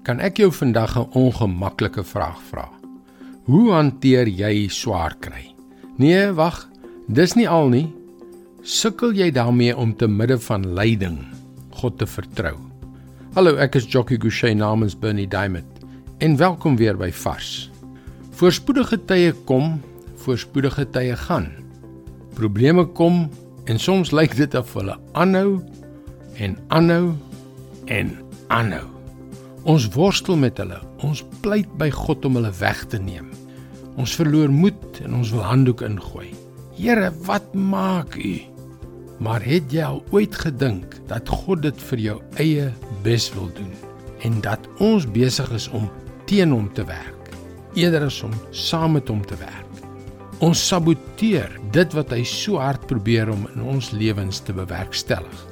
Kan ek jou vandag 'n ongemaklike vraag vra? Hoe hanteer jy swaar kry? Nee, wag, dis nie al nie. Sukkel jy daarmee om te midde van lyding God te vertrou? Hallo, ek is Jockey Gouchee namens Bernie Diamond en welkom weer by Vars. Voorspoedige tye kom, voorspoedige tye gaan. Probleme kom en soms lyk dit of hulle aanhou en aanhou en aanhou. Ons worstel met hulle. Ons pleit by God om hulle weg te neem. Ons verloor moed en ons wil handdoek ingooi. Here, wat maak U? Maar het jy al ooit gedink dat God dit vir jou eie bes wil doen en dat ons besig is om teen hom te werk eerder as om saam met hom te werk? Ons saboteer dit wat hy so hard probeer om in ons lewens te bewerkstellig.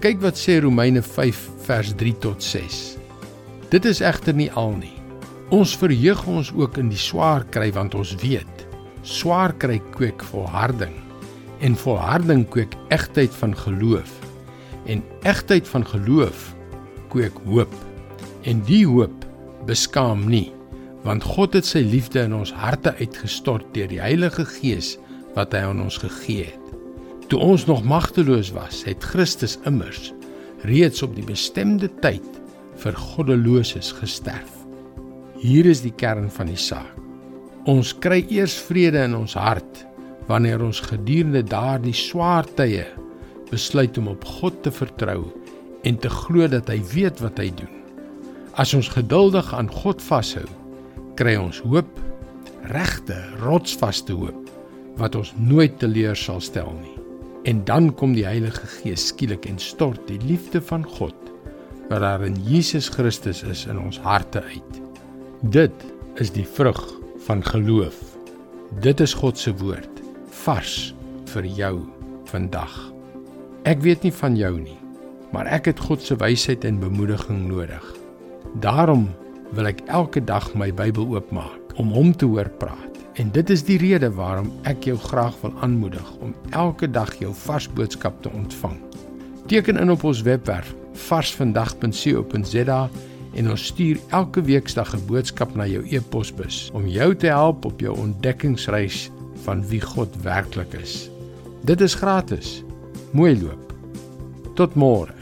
Kyk wat sê Romeine 5 vers 3 tot 6. Dit is egter nie al nie. Ons verheug ons ook in die swaar kry want ons weet swaar kry kweek volharding en volharding kweek egtheid van geloof en egtheid van geloof kweek hoop en die hoop beskaam nie want God het sy liefde in ons harte uitgestort deur die Heilige Gees wat hy aan ons gegee het. Toe ons nog magteloos was, het Christus immers reeds op die bestemde tyd vir goddeloses gesterf. Hier is die kern van die saak. Ons kry eers vrede in ons hart wanneer ons gedurende daardie swaar tye besluit om op God te vertrou en te glo dat hy weet wat hy doen. As ons geduldig aan God vashou, kry ons hoop, regte, rotsvaste hoop wat ons nooit teleur sal stel nie. En dan kom die Heilige Gees skielik en stort die liefde van God wat daar in Jesus Christus is in ons harte uit. Dit is die vrug van geloof. Dit is God se woord vars vir jou vandag. Ek weet nie van jou nie, maar ek het God se wysheid en bemoediging nodig. Daarom wil ek elke dag my Bybel oopmaak om hom te hoor praat. En dit is die rede waarom ek jou graag wil aanmoedig om elke dag jou vars boodskap te ontvang. Teken in op ons webwerf varsvandag.co.za en ons stuur elke weeksdag 'n boodskap na jou e-posbus om jou te help op jou ontdekkingsreis van wie God werklik is. Dit is gratis. Mooi loop. Tot môre.